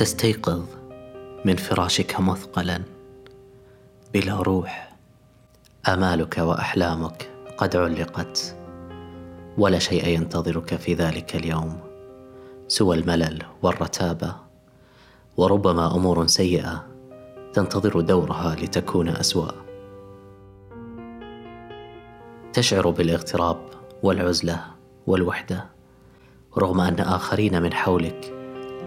تستيقظ من فراشك مثقلا بلا روح. آمالك وأحلامك قد علقت ولا شيء ينتظرك في ذلك اليوم سوى الملل والرتابة. وربما أمور سيئة تنتظر دورها لتكون أسوأ. تشعر بالاغتراب والعزلة والوحدة رغم أن آخرين من حولك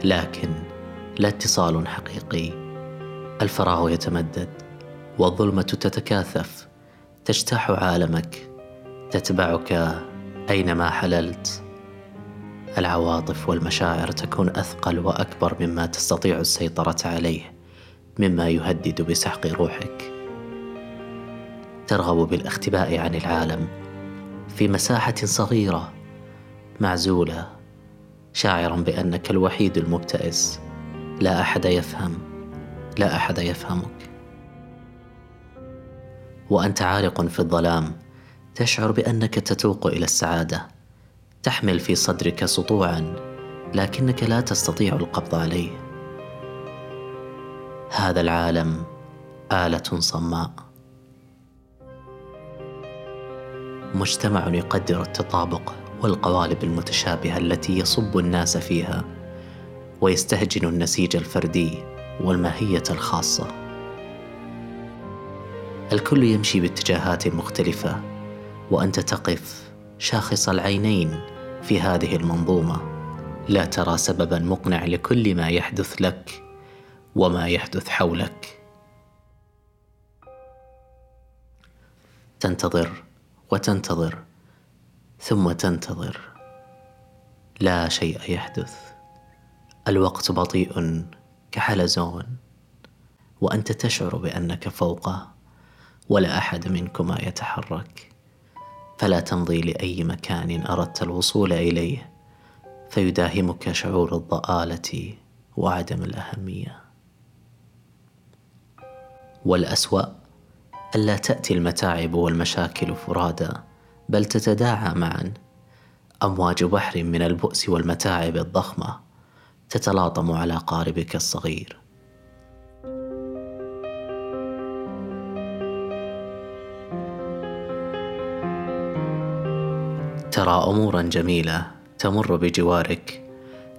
لكن لا اتصال حقيقي. الفراغ يتمدد والظلمة تتكاثف. تجتاح عالمك. تتبعك أينما حللت. العواطف والمشاعر تكون أثقل وأكبر مما تستطيع السيطرة عليه مما يهدد بسحق روحك. ترغب بالاختباء عن العالم في مساحة صغيرة معزولة شاعرا بأنك الوحيد المبتئس. لا أحد يفهم لا أحد يفهمك. وأنت عارق في الظلام تشعر بأنك تتوق إلى السعادة تحمل في صدرك سطوعا لكنك لا تستطيع القبض عليه. هذا العالم آلة صماء. مجتمع يقدر التطابق والقوالب المتشابهة التي يصب الناس فيها. ويستهجن النسيج الفردي والماهية الخاصة. الكل يمشي باتجاهات مختلفة وأنت تقف شاخص العينين في هذه المنظومة. لا ترى سببا مقنع لكل ما يحدث لك وما يحدث حولك. تنتظر وتنتظر ثم تنتظر. لا شيء يحدث. الوقت بطيء كحلزون وأنت تشعر بأنك فوقه ولا أحد منكما يتحرك. فلا تمضي لأي مكان أردت الوصول إليه فيداهمك شعور الضآلة وعدم الأهمية. والأسوأ ألا تأتي المتاعب والمشاكل فرادى بل تتداعى معا. أمواج بحر من البؤس والمتاعب الضخمة تتلاطم على قاربك الصغير. ترى أمورا جميلة تمر بجوارك.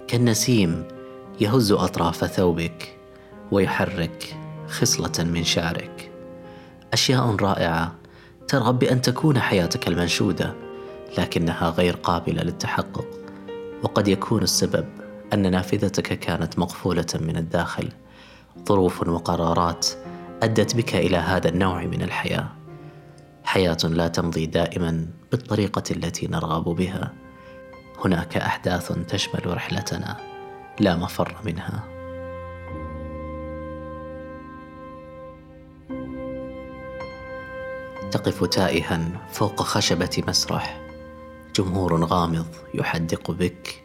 كالنسيم يهز أطراف ثوبك ويحرك خصلة من شعرك. أشياء رائعة ترغب بأن تكون حياتك المنشودة لكنها غير قابلة للتحقق وقد يكون السبب أن نافذتك كانت مقفولة من الداخل. ظروف وقرارات أدت بك إلى هذا النوع من الحياة. حياة لا تمضي دائما بالطريقة التي نرغب بها. هناك أحداث تشمل رحلتنا. لا مفر منها. تقف تائها فوق خشبة مسرح. جمهور غامض يحدق بك.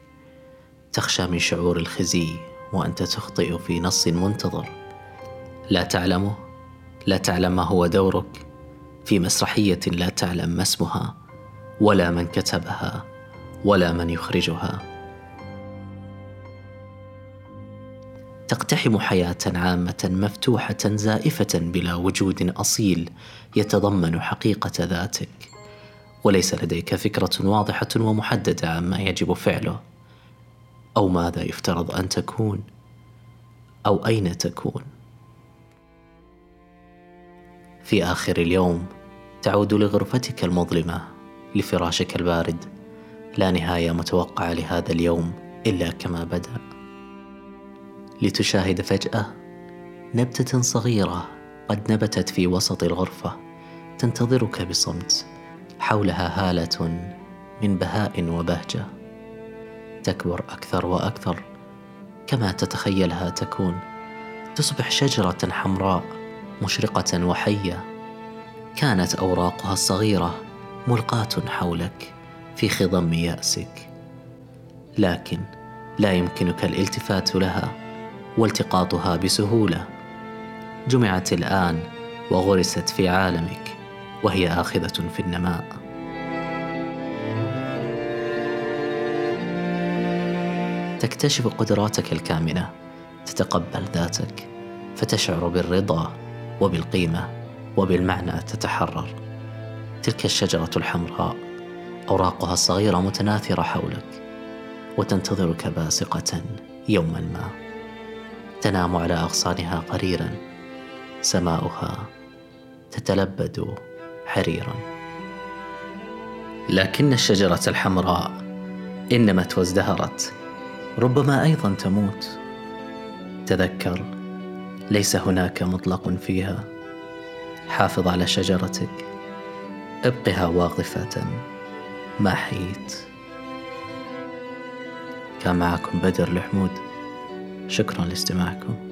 تخشى من شعور الخزي وأنت تخطئ في نص منتظر. لا تعلمه لا تعلم ما هو دورك. في مسرحية لا تعلم ما اسمها ولا من كتبها ولا من يخرجها. تقتحم حياة عامة مفتوحة زائفة بلا وجود أصيل يتضمن حقيقة ذاتك. وليس لديك فكرة واضحة ومحددة عما يجب فعله. أو ماذا يفترض أن تكون؟ أو أين تكون؟ في آخر اليوم تعود لغرفتك المظلمة لفراشك البارد. لا نهاية متوقعة لهذا اليوم إلا كما بدا. لتشاهد فجأة نبتة صغيرة قد نبتت في وسط الغرفة تنتظرك بصمت حولها هالة من بهاء وبهجة. تكبر أكثر وأكثر كما تتخيلها تكون. تصبح شجرة حمراء مشرقة وحية. كانت أوراقها الصغيرة ملقاة حولك في خضم يأسك. لكن لا يمكنك الالتفات لها والتقاطها بسهولة. جمعت الآن وغرست في عالمك وهي آخذة في النماء. تكتشف قدراتك الكامنة تتقبل ذاتك فتشعر بالرضا وبالقيمة وبالمعنى تتحرر. تلك الشجرة الحمراء أوراقها الصغيرة متناثرة حولك وتنتظرك باسقة يوما ما. تنام على أغصانها قريرا سماؤها تتلبد حريرا. لكن الشجرة الحمراء إن نمت وازدهرت ربما أيضا تموت. تذكر ليس هناك مطلق فيها. حافظ على شجرتك. ابقها واقفة. ما حييت. كان معكم بدر الحمود شكرا لاستماعكم.